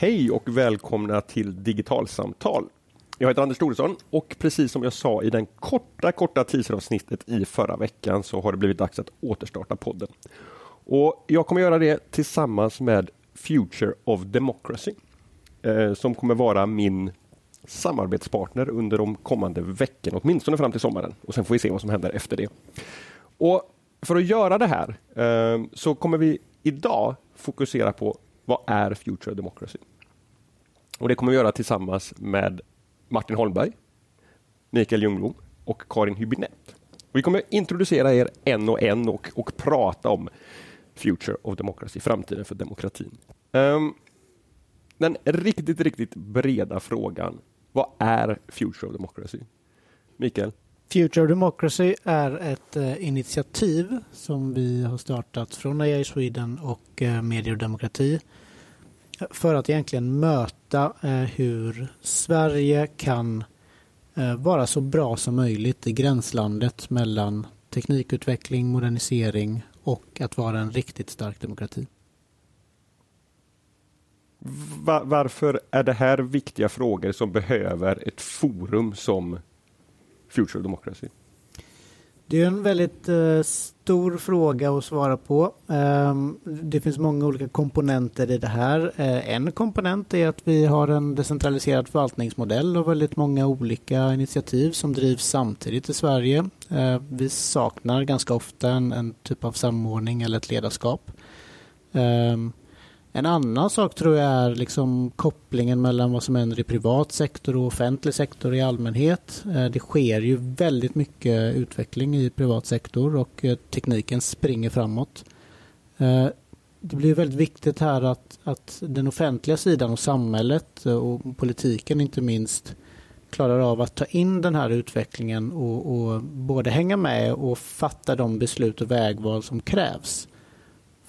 Hej och välkomna till Digitalsamtal. Jag heter Anders Thoresson och precis som jag sa i den korta, korta teaseravsnittet i förra veckan så har det blivit dags att återstarta podden. Och Jag kommer göra det tillsammans med Future of Democracy eh, som kommer vara min samarbetspartner under de kommande veckorna, åtminstone fram till sommaren. Och Sen får vi se vad som händer efter det. Och För att göra det här eh, så kommer vi idag fokusera på vad är Future of Democracy? Och Det kommer vi göra tillsammans med Martin Holmberg, Mikael Ljungblom och Karin Hübinette. Vi kommer introducera er en och en och, och prata om Future of Democracy, framtiden för demokratin. Um, den riktigt, riktigt breda frågan. Vad är Future of Democracy? Mikael? Future of Democracy är ett eh, initiativ som vi har startat från AI Sweden och eh, Medier och demokrati för att egentligen möta eh, hur Sverige kan eh, vara så bra som möjligt i gränslandet mellan teknikutveckling, modernisering och att vara en riktigt stark demokrati. Varför är det här viktiga frågor som behöver ett forum som Future Democracy? Det är en väldigt eh, stor fråga att svara på. Eh, det finns många olika komponenter i det här. Eh, en komponent är att vi har en decentraliserad förvaltningsmodell och väldigt många olika initiativ som drivs samtidigt i Sverige. Eh, vi saknar ganska ofta en, en, typ av samordning eller ett ledarskap. Um, en annan sak tror jag är liksom kopplingen mellan vad som händer i privat sektor och offentlig sektor i allmänhet. Eh, det sker ju väldigt mycket utveckling i privat sektor och eh, tekniken springer framåt. Eh, det blir väldigt viktigt här att, att den offentliga sidan och samhället och politiken inte minst klarar av att ta in den här utvecklingen och, och både hänga med och fatta de beslut och vägval som krävs.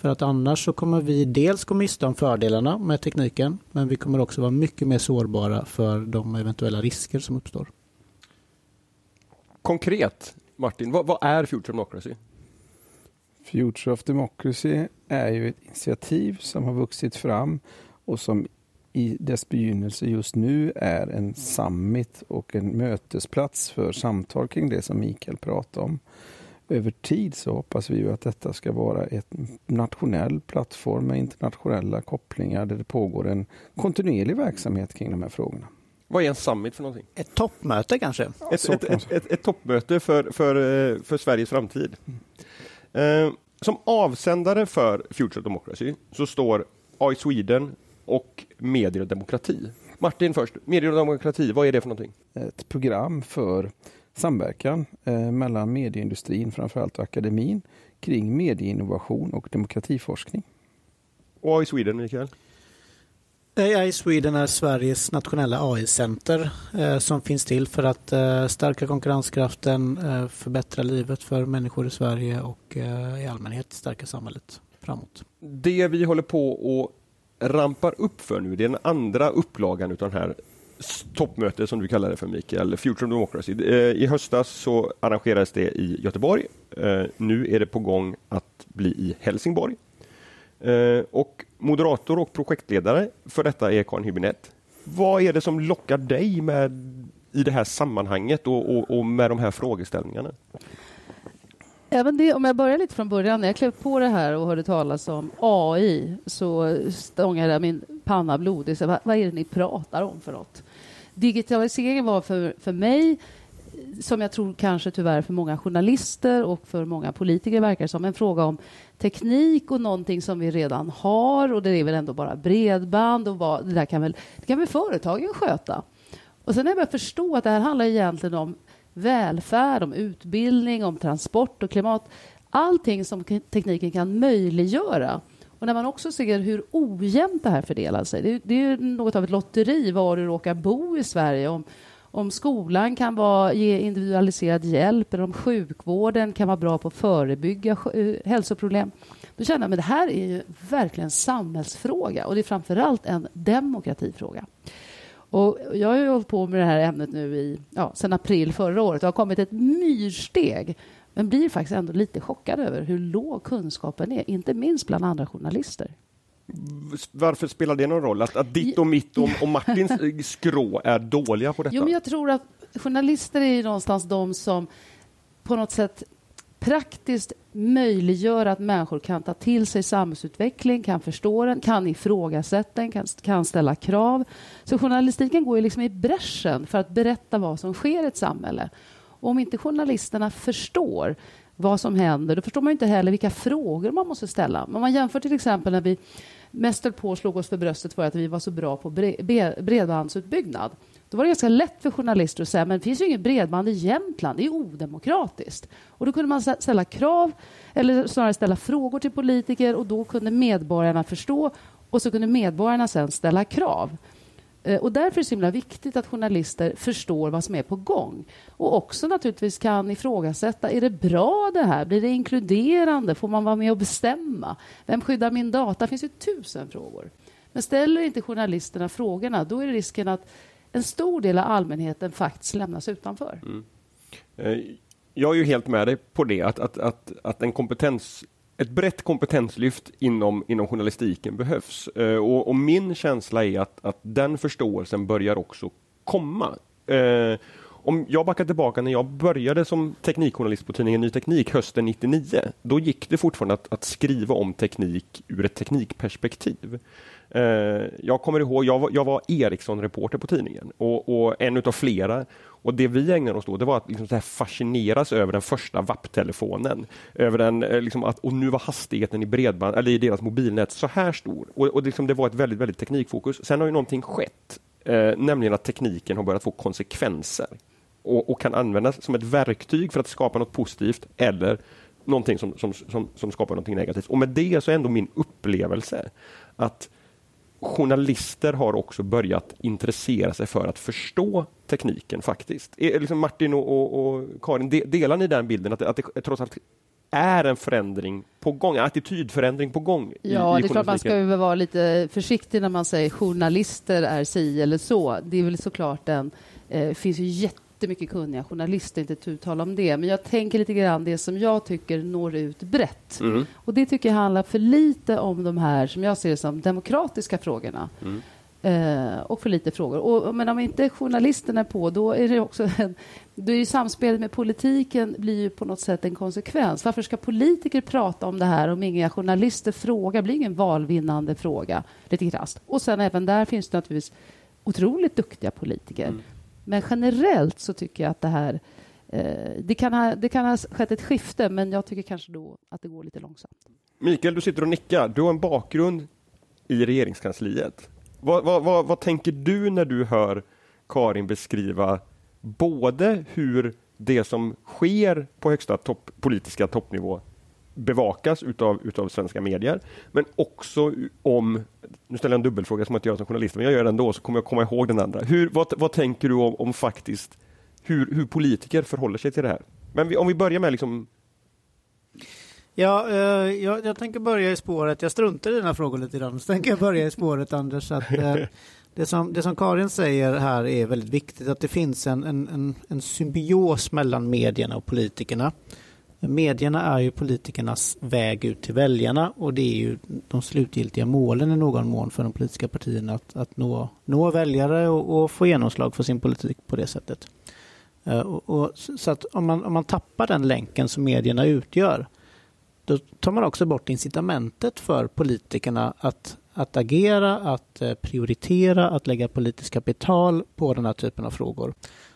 För att annars så kommer vi dels gå miste om fördelarna med tekniken men vi kommer också vara mycket mer sårbara för de eventuella risker som uppstår. Konkret, Martin, vad, vad är Future Democracy? Future of Democracy är ju ett initiativ som har vuxit fram och som i dess begynnelse just nu är en summit och en mötesplats för samtal kring det som Mikael pratade om över tid så hoppas vi ju att detta ska vara en nationell plattform med internationella kopplingar där det pågår en kontinuerlig verksamhet kring de här frågorna. Vad är en summit för någonting? Ett toppmöte kanske? Ett, ett, ett, ett, ett toppmöte för, för, eh, för Sveriges framtid. Mm. Eh, som avsändare för Future Democracy så står AI Sweden och Medier och demokrati. Martin först, Medier och demokrati, vad är det för någonting? Ett program för samverkan eh, mellan medieindustrin, framförallt och akademin, kring medieinnovation och demokratiforskning. Och AI Sweden, Mikael? AI Sweden är Sveriges nationella AI-center eh, som finns till för att eh, stärka konkurrenskraften, eh, förbättra livet för människor i Sverige och eh, i allmänhet stärka samhället framåt. Det vi håller på och rampar upp för nu, det är den andra upplagan av den här toppmöte som du kallar det för Mikael, Future of Democracy. Eh, I höstas så arrangerades det i Göteborg. Eh, nu är det på gång att bli i Helsingborg. Eh, och moderator och projektledare för detta är Karin Hübinette. Vad är det som lockar dig med i det här sammanhanget och, och, och med de här frågeställningarna? Även det, om jag börjar lite från början, när jag klev på det här och hörde talas om AI så stångade jag min panna blodig. Så vad, vad är det ni pratar om för något? Digitaliseringen var för, för mig som jag tror kanske tyvärr för många journalister och för många politiker verkar som en fråga om teknik och någonting som vi redan har och det är väl ändå bara bredband och vad, det där kan väl, det kan väl företagen sköta. Och sen har jag börjat förstå att det här handlar egentligen om välfärd, om utbildning, om transport och klimat. Allting som tekniken kan möjliggöra. Och när man också ser hur ojämnt det här fördelar sig. Det, det är något av ett lotteri var du råkar bo i Sverige. Om, om skolan kan vara, ge individualiserad hjälp eller om sjukvården kan vara bra på att förebygga eh, hälsoproblem. Då känner jag att det här är ju verkligen en samhällsfråga och det är framför allt en demokratifråga. Och jag har ju hållit på med det här ämnet nu i, ja, sedan april förra året. Det har kommit ett myrsteg men blir faktiskt ändå lite chockad över hur låg kunskapen är, inte minst bland andra journalister. Varför spelar det någon roll? Att, att ditt och mitt och, och Martins skrå är dåliga på detta? Jo, men jag tror att journalister är någonstans de som på något sätt praktiskt möjliggör att människor kan ta till sig samhällsutveckling, kan förstå den, kan ifrågasätta den, kan, kan ställa krav. Så journalistiken går ju liksom i bräschen för att berätta vad som sker i ett samhälle. Och om inte journalisterna förstår vad som händer, då förstår man inte heller vilka frågor man måste ställa. Om man jämför till exempel när vi mest höll på slog oss för bröstet för att vi var så bra på bredbandsutbyggnad. Då var det ganska lätt för journalister att säga men det finns ju inget bredband i Jämtland, det är odemokratiskt. Och då kunde man ställa krav, eller snarare ställa frågor till politiker och då kunde medborgarna förstå och så kunde medborgarna sen ställa krav. Eh, och därför är det så himla viktigt att journalister förstår vad som är på gång och också naturligtvis kan ifrågasätta. Är det bra det här? Blir det inkluderande? Får man vara med och bestämma? Vem skyddar min data? Det finns ju tusen frågor. Men ställer inte journalisterna frågorna, då är risken att en stor del av allmänheten faktiskt lämnas utanför. Mm. Eh, jag är ju helt med dig på det, att, att, att, att en kompetens ett brett kompetenslyft inom, inom journalistiken behövs. Eh, och, och, min känsla är att, att den förståelsen börjar också komma. Eh, om jag backar tillbaka när jag började som teknikjournalist på tidningen Ny Teknik hösten 99, då gick det fortfarande att, att skriva om teknik ur ett teknikperspektiv. Eh, jag kommer ihåg, jag var, jag var Ericsson-reporter på tidningen och, och en utav flera. Och det vi ägnade oss åt det var att liksom så här fascineras över den första WAP-telefonen. Över den, eh, liksom att, och nu var hastigheten i bredband, eller i deras mobilnät så här stor. Och, och liksom det var ett väldigt, väldigt teknikfokus. Sen har ju någonting skett, eh, nämligen att tekniken har börjat få konsekvenser och, och, kan användas som ett verktyg för att skapa något positivt eller någonting som, som, som, som skapar någonting negativt. Och med det så är ändå min upplevelse att journalister har också börjat intressera sig för att förstå tekniken faktiskt. Är, liksom Martin och, och, och Karin, de, delar ni den bilden att att det trots allt är en förändring på gång, en attitydförändring på gång? Ja, i, det är klart man ska vara lite försiktig när man säger journalister är si eller så. Det är väl såklart en, eh, finns ju jätte jättemycket kunniga journalister, inte tu tal om det. Men jag tänker lite grann det som jag tycker når ut brett. Mm. Och det tycker jag handlar för lite om de här, som jag ser det som, demokratiska frågorna. Mm. Eh, och för lite frågor. Och, men om inte journalisterna är på, då är det också en, då är samspelet med politiken blir ju på något sätt en konsekvens. Varför ska politiker prata om det här om inga journalister frågar? Det blir ingen valvinnande fråga, lite krasst. Och sen även där finns det naturligtvis otroligt duktiga politiker. Mm. Men generellt så tycker jag att det här... Eh, det, kan ha, det kan ha skett ett skifte, men jag tycker kanske då att det går lite långsamt. Mikael, du sitter och nickar. Du har en bakgrund i regeringskansliet. Vad, vad, vad, vad tänker du när du hör Karin beskriva både hur det som sker på högsta topp, politiska toppnivå bevakas utav, utav svenska medier, men också om, nu ställer jag en dubbelfråga som jag inte gör som journalist, men jag gör det ändå, så kommer jag komma ihåg den andra. Hur, vad, vad tänker du om, om faktiskt hur, hur politiker förhåller sig till det här? Men vi, om vi börjar med liksom Ja, eh, jag, jag, tänker börja i spåret. Jag struntar i dina frågor lite grann. Så tänker jag börja i spåret, Anders. Att, eh, det, som, det som Karin säger här är väldigt viktigt. Att det finns en, en, en, en symbios mellan medierna och politikerna. Medierna är ju politikernas väg ut till väljarna och det är ju de slutgiltiga målen i någon mån för de politiska partierna att, att nå, nå väljare och, och få genomslag för sin politik på det sättet. Uh, och, och, så att om man, om man tappar den länken som medierna utgör då tar man också bort incitamentet för politikerna att, att agera, att eh, prioritera, att lägga politiskt kapital på den här typen av frågor.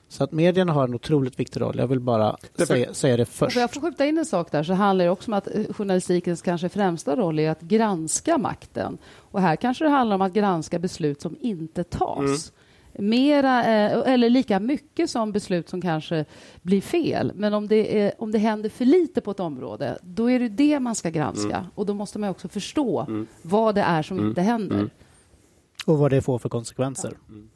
Så att medierna har en otroligt viktig roll. Jag vill bara säga, säga det först. jag får skjuta in en sak där, så handlar det också om att eh, journalistikens kanske främsta roll är att granska makten. Och här kanske det handlar om att granska beslut som inte tas. Mm. Mera, eh, eller lika mycket som beslut som kanske blir fel. Men om det, är, om det händer för lite på ett område, då är det det man ska granska. Mm. Och då måste man också förstå mm. vad det är som mm. inte händer. Mm. Och vad det får för konsekvenser. Mm.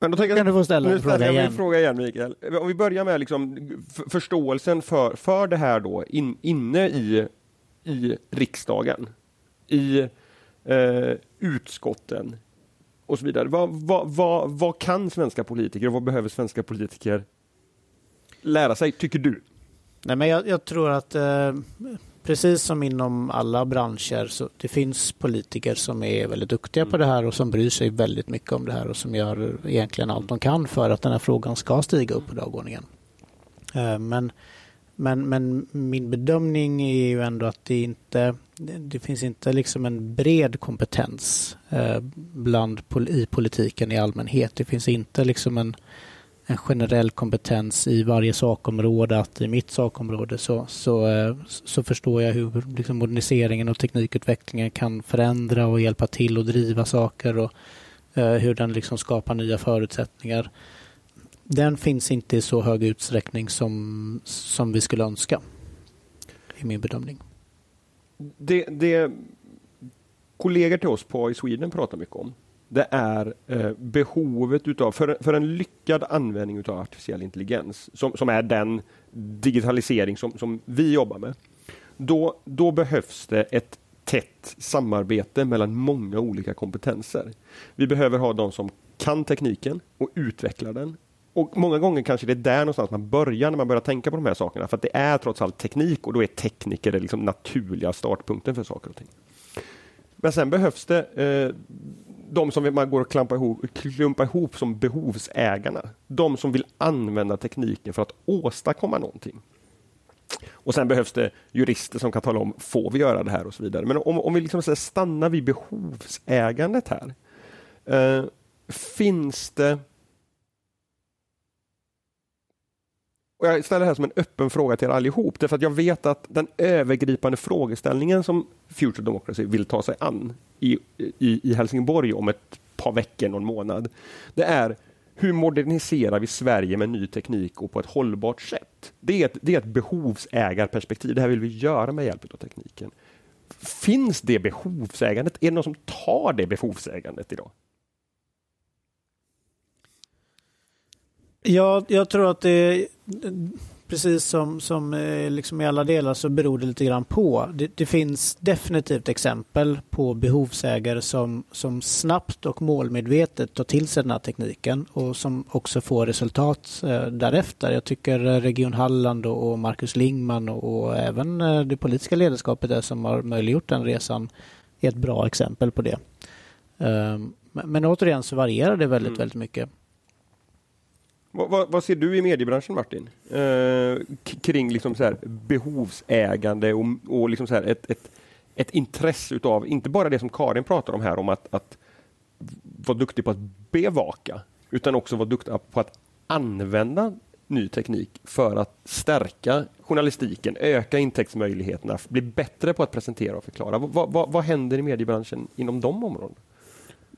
Men då tänker kan du få ställa en fråga igen. fråga igen, Mikael. Om vi börjar med liksom förståelsen för, för det här då in, inne i, i riksdagen, i eh, utskotten och så vidare. Vad, vad, vad, vad kan svenska politiker och vad behöver svenska politiker lära sig, tycker du? Nej, men jag, jag tror att eh, precis som inom alla branscher så det finns politiker som är väldigt duktiga på det här och som bryr sig väldigt mycket om det här och som gör egentligen allt de kan för att den här frågan ska stiga upp på dagordningen. Eh, men, men, men min bedömning är ju ändå att det inte det finns inte liksom en bred kompetens eh, bland, i politiken i allmänhet. Det finns inte liksom en en generell kompetens i varje sakområde. Att i mitt sakområde så, så, eh, så förstår jag hur liksom moderniseringen och teknikutvecklingen kan förändra och hjälpa till och driva saker och eh, hur den liksom skapar nya förutsättningar. Den finns inte i så hög utsträckning som, som vi skulle önska, i min bedömning. Det, det kollegor till oss på i Sweden pratar mycket om det är eh, behovet utav, för, för en lyckad användning utav artificiell intelligens, som, som är den digitalisering som, som vi jobbar med, då, då behövs det ett tätt samarbete mellan många olika kompetenser. Vi behöver ha de som kan tekniken och utvecklar den. Och Många gånger kanske det är där någonstans man börjar när man börjar tänka på de här sakerna, för att det är trots allt teknik och då är tekniker den liksom naturliga startpunkten för saker och ting. Men sen behövs det eh, de som man går och klampar ihop, klumpar ihop som behovsägarna. De som vill använda tekniken för att åstadkomma någonting. Och sen behövs det jurister som kan tala om, får vi göra det här och så vidare. Men om, om vi liksom stannar vid behovsägandet här. Eh, finns det Och jag ställer det här som en öppen fråga till er allihop, därför att jag vet att den övergripande frågeställningen som Future Democracy vill ta sig an i, i, i Helsingborg om ett par veckor, någon månad, det är hur moderniserar vi Sverige med ny teknik och på ett hållbart sätt? Det är ett, det är ett behovsägarperspektiv. Det här vill vi göra med hjälp av tekniken. Finns det behovsägandet? Är det någon som tar det behovsägandet idag? Ja, jag tror att det precis som, som eh, liksom i alla delar så beror det lite grann på. Det, det, finns definitivt exempel på behovsägare som, som snabbt och målmedvetet tar till sig den här tekniken och som också får resultat eh, därefter. Jag tycker Region Halland och, Marcus Lingman och, även eh, det politiska ledarskapet där som har möjliggjort den resan är ett bra exempel på det. Men, men återigen så varierar det väldigt, mm. väldigt mycket. Vad, vad, ser du i mediebranschen Martin? Eh, kring liksom så här behovsägande och, och liksom så här ett, ett, ett intresse utav, inte bara det som Karin pratar om här om att, att vara duktig på att bevaka, utan också vara duktig på att använda ny teknik för att stärka journalistiken, öka intäktsmöjligheterna, bli bättre på att presentera och förklara. Vad, vad, vad händer i mediebranschen inom de områdena?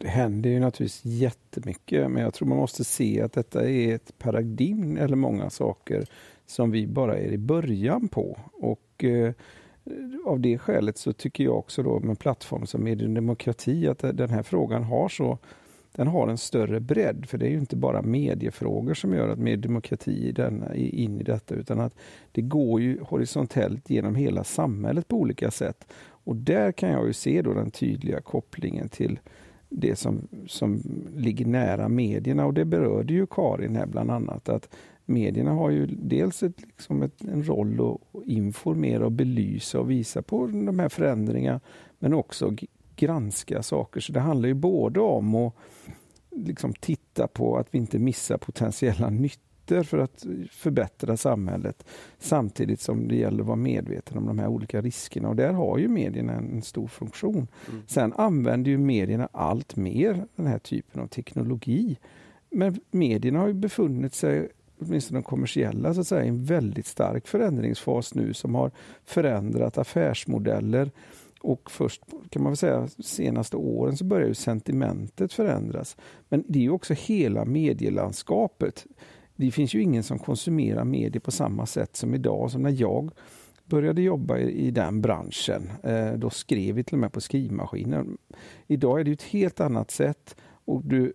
Det händer ju naturligtvis jättemycket, men jag tror man måste se att detta är ett paradigm eller många saker som vi bara är i början på. Och eh, av det skälet så tycker jag också då med plattform som Medium Demokrati att den här frågan har så den har en större bredd, för det är ju inte bara mediefrågor som gör att mediedemokrati är in i detta, utan att det går ju horisontellt genom hela samhället på olika sätt. Och där kan jag ju se då den tydliga kopplingen till det som, som ligger nära medierna och det berörde ju Karin här bland annat att medierna har ju dels ett, liksom ett, en roll att informera och belysa och visa på de här förändringarna men också granska saker. Så det handlar ju både om att liksom titta på att vi inte missar potentiella nyttor brister för att förbättra samhället samtidigt som det gäller att vara medveten om de här olika riskerna. Och där har ju medierna en stor funktion. Mm. Sen använder ju medierna allt mer den här typen av teknologi. Men medierna har ju befunnit sig åtminstone de kommersiella, så att säga, i en väldigt stark förändringsfas nu som har förändrat affärsmodeller. Och först kan man väl säga senaste åren så börjar ju sentimentet förändras. Men det är ju också hela medielandskapet det finns ju ingen som konsumerar medier på samma sätt som idag. Som när jag började jobba i, i den branschen. Eh, då skrev vi till och med på skrivmaskinen. Idag är det ett helt annat sätt. och du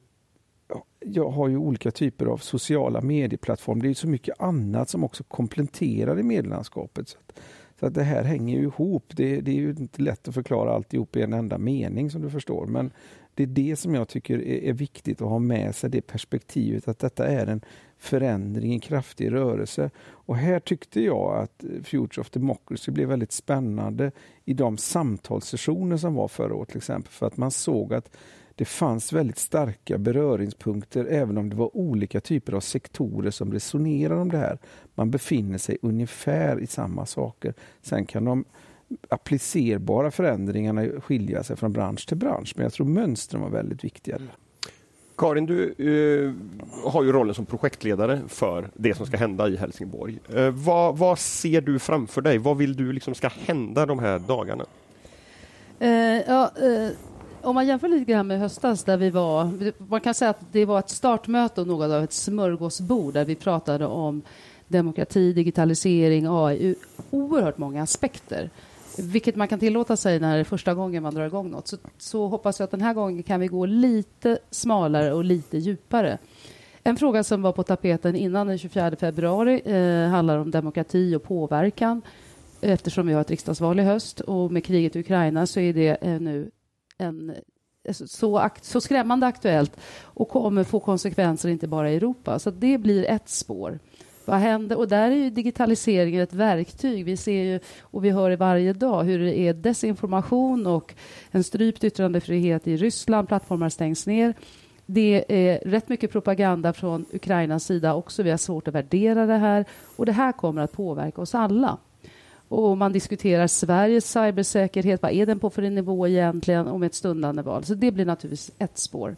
jag har ju olika typer av sociala medieplattformar. Det är så mycket annat som också kompletterar i medielandskapet. Så att, så att det här hänger ju ihop. Det, det, är ju inte lätt att förklara alltihop i en enda mening som du förstår. Men det är det som jag tycker är, är viktigt att ha med sig, det perspektivet att detta är en förändring, en kraftig rörelse. Och här tyckte jag att Future of Democracy blev väldigt spännande i de samtalssessioner som var förra året till exempel, för att man såg att det fanns väldigt starka beröringspunkter även om det var olika typer av sektorer som resonerar om det här. Man befinner sig ungefär i samma saker. Sen kan de applicerbara förändringarna skilja sig från bransch till bransch, men jag tror mönstren var väldigt viktiga. Karin, du uh, har ju rollen som projektledare för det som ska hända i Helsingborg. Uh, vad, vad, ser du framför dig? Vad vill du liksom ska hända de här dagarna? Uh, ja, om man jämför lite grann med höstas där vi var, man kan säga att det var ett startmöte och något av ett smörgåsbord där vi pratade om demokrati, digitalisering, AI, oerhört många aspekter. Vilket man kan tillåta sig när det är första gången man drar igång något. Så, så hoppas jag att den här gången kan vi gå lite smalare och lite djupare. En fråga som var på tapeten innan den 24 februari eh, handlar om demokrati och påverkan eftersom vi har ett riksdagsval i höst och med kriget i Ukraina så är det eh, nu en, eh, så, så skrämmande aktuellt och kommer få konsekvenser inte bara i Europa. Så det blir ett spår. Vad händer? Och där är ju digitaliseringen ett verktyg. Vi ser ju, och vi hör varje dag hur det är desinformation och en strypt yttrandefrihet i Ryssland. Plattformar stängs ner. Det är rätt mycket propaganda från Ukrainas sida också. Vi har svårt att värdera det här. Och det här kommer att påverka oss alla. Och man diskuterar Sveriges cybersäkerhet. Vad är den på för en nivå egentligen? om ett stundande val. Så det blir naturligtvis ett spår.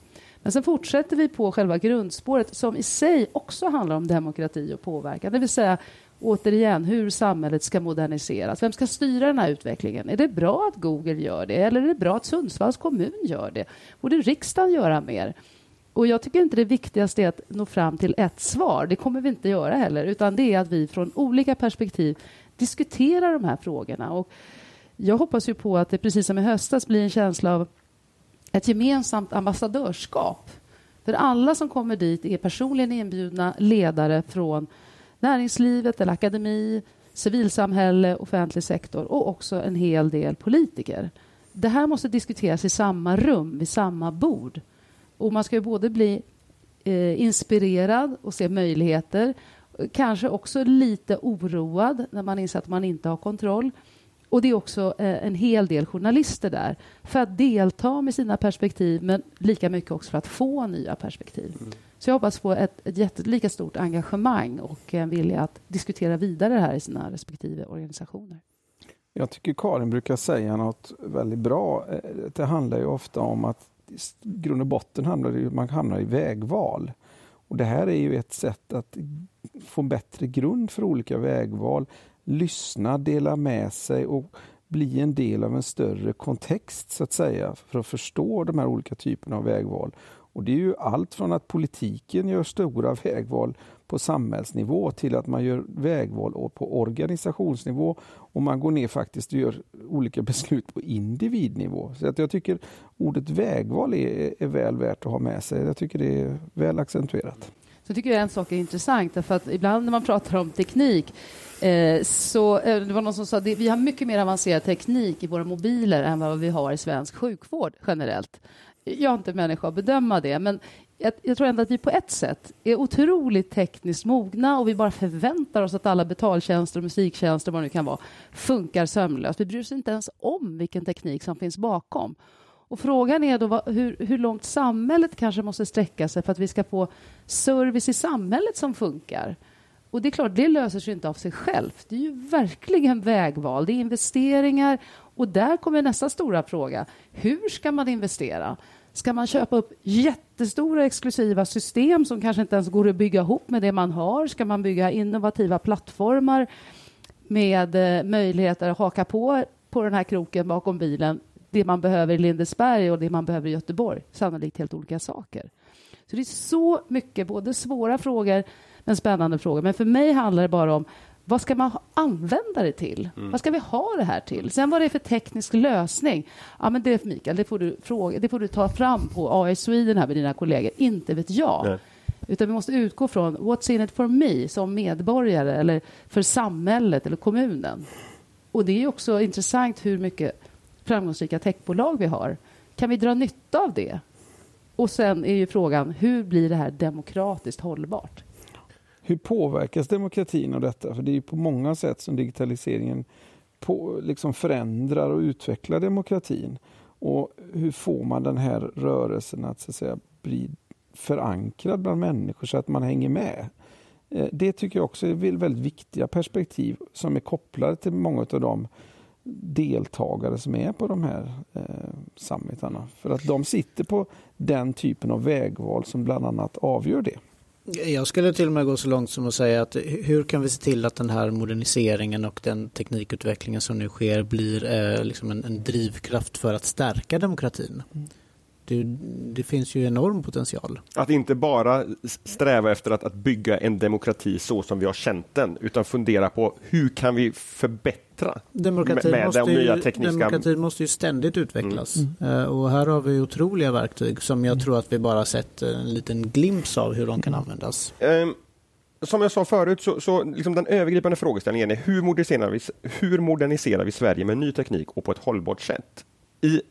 Men sen fortsätter vi på själva grundspåret som i sig också handlar om demokrati och påverkan. Det vill säga återigen hur samhället ska moderniseras. Vem ska styra den här utvecklingen? Är det bra att Google gör det eller är det bra att Sundsvalls kommun gör det? Borde riksdagen göra mer? Och jag tycker inte det viktigaste är att nå fram till ett svar. Det kommer vi inte göra heller, utan det är att vi från olika perspektiv diskuterar de här frågorna. Och jag hoppas ju på att det precis som i höstas blir en känsla av ett gemensamt ambassadörskap. För alla som kommer dit är personligen inbjudna ledare från näringslivet eller akademi, civilsamhälle, offentlig sektor och också en hel del politiker. Det här måste diskuteras i samma rum, vid samma bord. Och man ska ju både bli eh, inspirerad och se möjligheter, kanske också lite oroad när man inser att man inte har kontroll. Och det är också eh, en hel del journalister där för att delta med sina perspektiv men lika mycket också för att få nya perspektiv. Mm. Så jag hoppas på ett, ett jätte, lika stort engagemang och en vilja att diskutera vidare det här i sina respektive organisationer. Jag tycker Karin brukar säga något väldigt bra. Eh, det handlar ju ofta om att i grund och botten handlar det, man hamnar i vägval. Och Det här är ju ett sätt att få bättre grund för olika vägval lyssna, dela med sig och bli en del av en större kontext så att säga för att förstå de här olika typerna av vägval. Och Det är ju allt från att politiken gör stora vägval på samhällsnivå till att man gör vägval på organisationsnivå och man går ner faktiskt och gör olika beslut på individnivå. Så att jag tycker ordet vägval är, är väl värt att ha med sig. Jag tycker det är väl accentuerat. Så tycker jag en sak är intressant, för att ibland när man pratar om teknik eh, så eh, det var någon som sa att vi har mycket mer avancerad teknik i våra mobiler än vad vi har i svensk sjukvård generellt. Jag är inte människa att bedöma det, men jag, jag, tror ändå att vi på ett sätt är otroligt tekniskt mogna och vi bara förväntar oss att alla betaltjänster och musiktjänster, vad det nu kan vara, funkar sömlöst. Vi bryr oss inte ens om vilken teknik som finns bakom. Och frågan är då vad, hur, hur långt samhället kanske måste sträcka sig för att vi ska få service i samhället som funkar. Och det är klart, det löser sig inte av sig självt. Det är ju verkligen vägval, det är investeringar. Och där kommer nästa stora fråga. Hur ska man investera? Ska man köpa upp jättestora exklusiva system som kanske inte ens går att bygga ihop med det man har? Ska man bygga innovativa plattformar med eh, möjligheter att haka på på den här kroken bakom bilen det man behöver i Lindesberg och det man behöver i Göteborg. Sannolikt helt olika saker. Så det är så mycket, både svåra frågor men spännande frågor. Men för mig handlar det bara om vad ska man använda det till? Mm. Vad ska vi ha det här till? Sen vad det är för teknisk lösning? Ja, men det, Mikael, det får, du fråga, det får du ta fram på AI Sweden här med dina kollegor. Inte vet jag. Nej. Utan vi måste utgå från what's in it for me som medborgare eller för samhället eller kommunen. Och det är också intressant hur mycket framgångsrika techbolag vi har. Kan vi dra nytta av det? Och sen är ju frågan, hur blir det här demokratiskt hållbart? hur påverkas demokratin av detta? För det är ju på många sätt som digitaliseringen på, liksom förändrar och utvecklar demokratin. Och hur får man den här rörelsen att, så att säga, bli förankrad bland människor så att man hänger med? Eh, det tycker jag också är väldigt viktiga perspektiv som är kopplade till många av de deltagare som är på de här eh, summitarna. För att de sitter på den typen av vägval som bland annat avgör det. Jag skulle till och med gå så långt som att säga att hur kan vi se till att den här moderniseringen och den teknikutvecklingen som nu sker blir eh, liksom en, en, drivkraft för att stärka demokratin. Mm det, det, finns ju enorm potential. Att inte bara sträva efter att, att, bygga en demokrati så som vi har känt den, utan fundera på hur kan vi förbättra demokratin med, med de nya tekniska... Demokratin måste ju ständigt utvecklas. Mm. Mm. och här har vi otroliga verktyg som jag mm. tror att vi bara sett en liten glimt av hur de kan användas. Um, som jag sa förut, så, så liksom den övergripande frågeställningen är hur moderniserar, vi, hur moderniserar vi Sverige med ny teknik och på ett hållbart sätt? I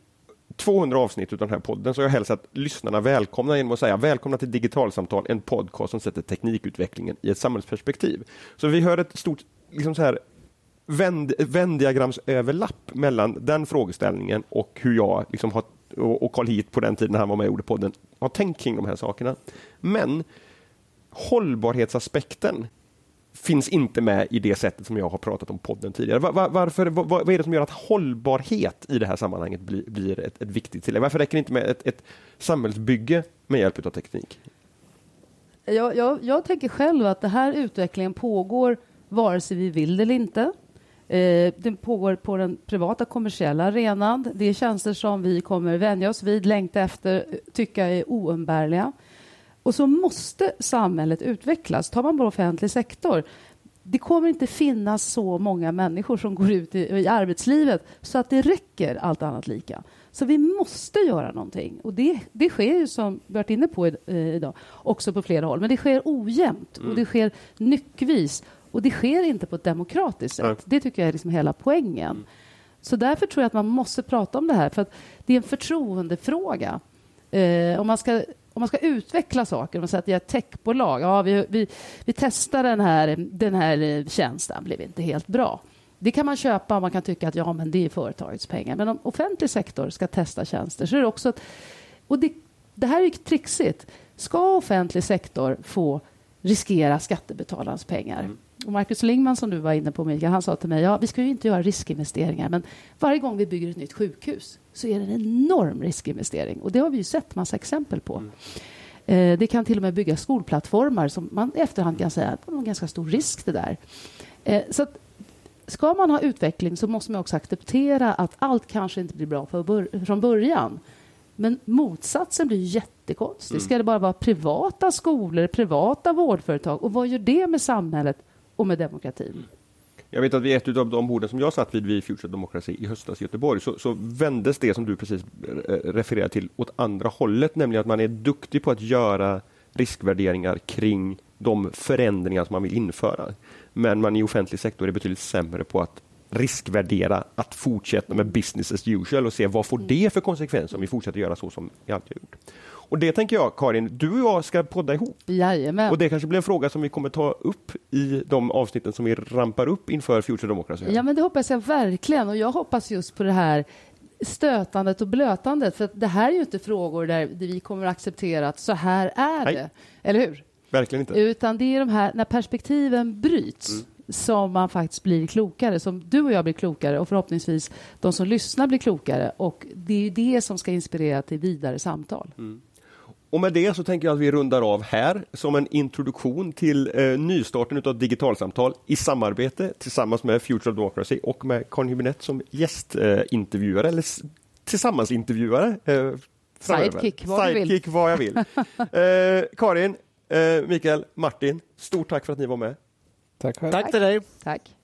200 avsnitt av den här podden så har jag hälsat lyssnarna välkomna genom att säga välkomna till Digitalsamtal, en podcast som sätter teknikutvecklingen i ett samhällsperspektiv. Så vi hör ett stort liksom så här, vänd, vändiagramsöverlapp mellan den frågeställningen och hur jag liksom har, och Carl Hit på den tiden han var med och gjorde podden har tänkt kring de här sakerna. Men hållbarhetsaspekten finns inte med i det sättet som jag har pratat om podden tidigare. Var, varför, var, vad är det som gör att hållbarhet i det här sammanhanget blir, blir ett, ett, viktigt tillägg? Varför räcker det inte med ett, ett samhällsbygge med hjälp av teknik? Jag, jag, jag, tänker själv att den här utvecklingen pågår vare sig vi vill det eller inte. Eh, den pågår på den privata kommersiella arenan. Det är tjänster som vi kommer vänja oss vid, längta efter, tycka är oumbärliga. Och så måste samhället utvecklas. Tar man bara offentlig sektor det kommer inte finnas så många människor som går ut i, i, arbetslivet så att det räcker allt annat lika. Så vi måste göra någonting. Och det, det sker ju, som vi varit inne på i, eh, idag, också på flera håll. Men det sker ojämnt mm. och det sker nyckvis. Och det sker inte på ett demokratiskt sätt. Det tycker jag är liksom hela poängen. Mm. Så därför tror jag att man måste prata om det här. För att det är en förtroendefråga. Eh, om man ska om man ska utveckla saker, om man säger att jag är ett techbolag, ja, vi, vi, vi testar den här, den här tjänsten, blev inte helt bra. Det kan man köpa och man kan tycka att ja, men det är företagets pengar. Men om offentlig sektor ska testa tjänster så är det också att... Och det, det här är trixigt. Ska offentlig sektor få riskera skattebetalarnas pengar? Mm. Och Marcus Lingman som du var inne på Mikael, han sa till mig, ja vi ska ju inte göra riskinvesteringar men varje gång vi bygger ett nytt sjukhus så är det en enorm riskinvestering och det har vi ju sett massa exempel på. Mm. Eh, det kan till och med bygga skolplattformar som man i efterhand kan säga var en ganska stor risk det där. Eh, så att, ska man ha utveckling så måste man också acceptera att allt kanske inte blir bra bör från början. Men motsatsen blir jättekonstig. Mm. Ska det bara vara privata skolor, privata vårdföretag? Och vad gör det med samhället och med demokratin? Jag vet att vid ett av de borden som jag satt vid vid Future Democracy i höstas i Göteborg så, så vändes det som du precis eh, refererade till åt andra hållet, nämligen att man är duktig på att göra riskvärderingar kring de förändringar som man vill införa. Men man i offentlig sektor är betydligt sämre på att riskvärdera att fortsätta med business as usual och se vad får det för konsekvenser om vi fortsätter göra så som vi alltid har gjort. Och det tänker jag, Karin, du och jag ska podda ihop. Jajamän. Och det kanske blir en fråga som vi kommer ta upp i de avsnitten som vi rampar upp inför Future Democracy. Ja, men det hoppas jag verkligen. Och jag hoppas just på det här stötandet och blötandet. För det här är ju inte frågor där vi kommer att acceptera att så här är Nej. det. Eller hur? Verkligen inte. Utan det är de här, när perspektiven bryts. Mm som man faktiskt blir klokare, som du och jag blir klokare och förhoppningsvis de som lyssnar blir klokare. Och det är det som ska inspirera till vidare samtal. Mm. Och med det så tänker jag att vi rundar av här som en introduktion till eh, nystarten av digitalsamtal i samarbete tillsammans med Future of Democracy och med Karin Hübinette som gästintervjuare eh, eller tillsammansintervjuare. Eh, Sidekick, vad Sidekick, du vill. vad jag vill. eh, Karin, eh, Mikael, Martin, stort tack för att ni var med. Tack Tack till dig. Tack.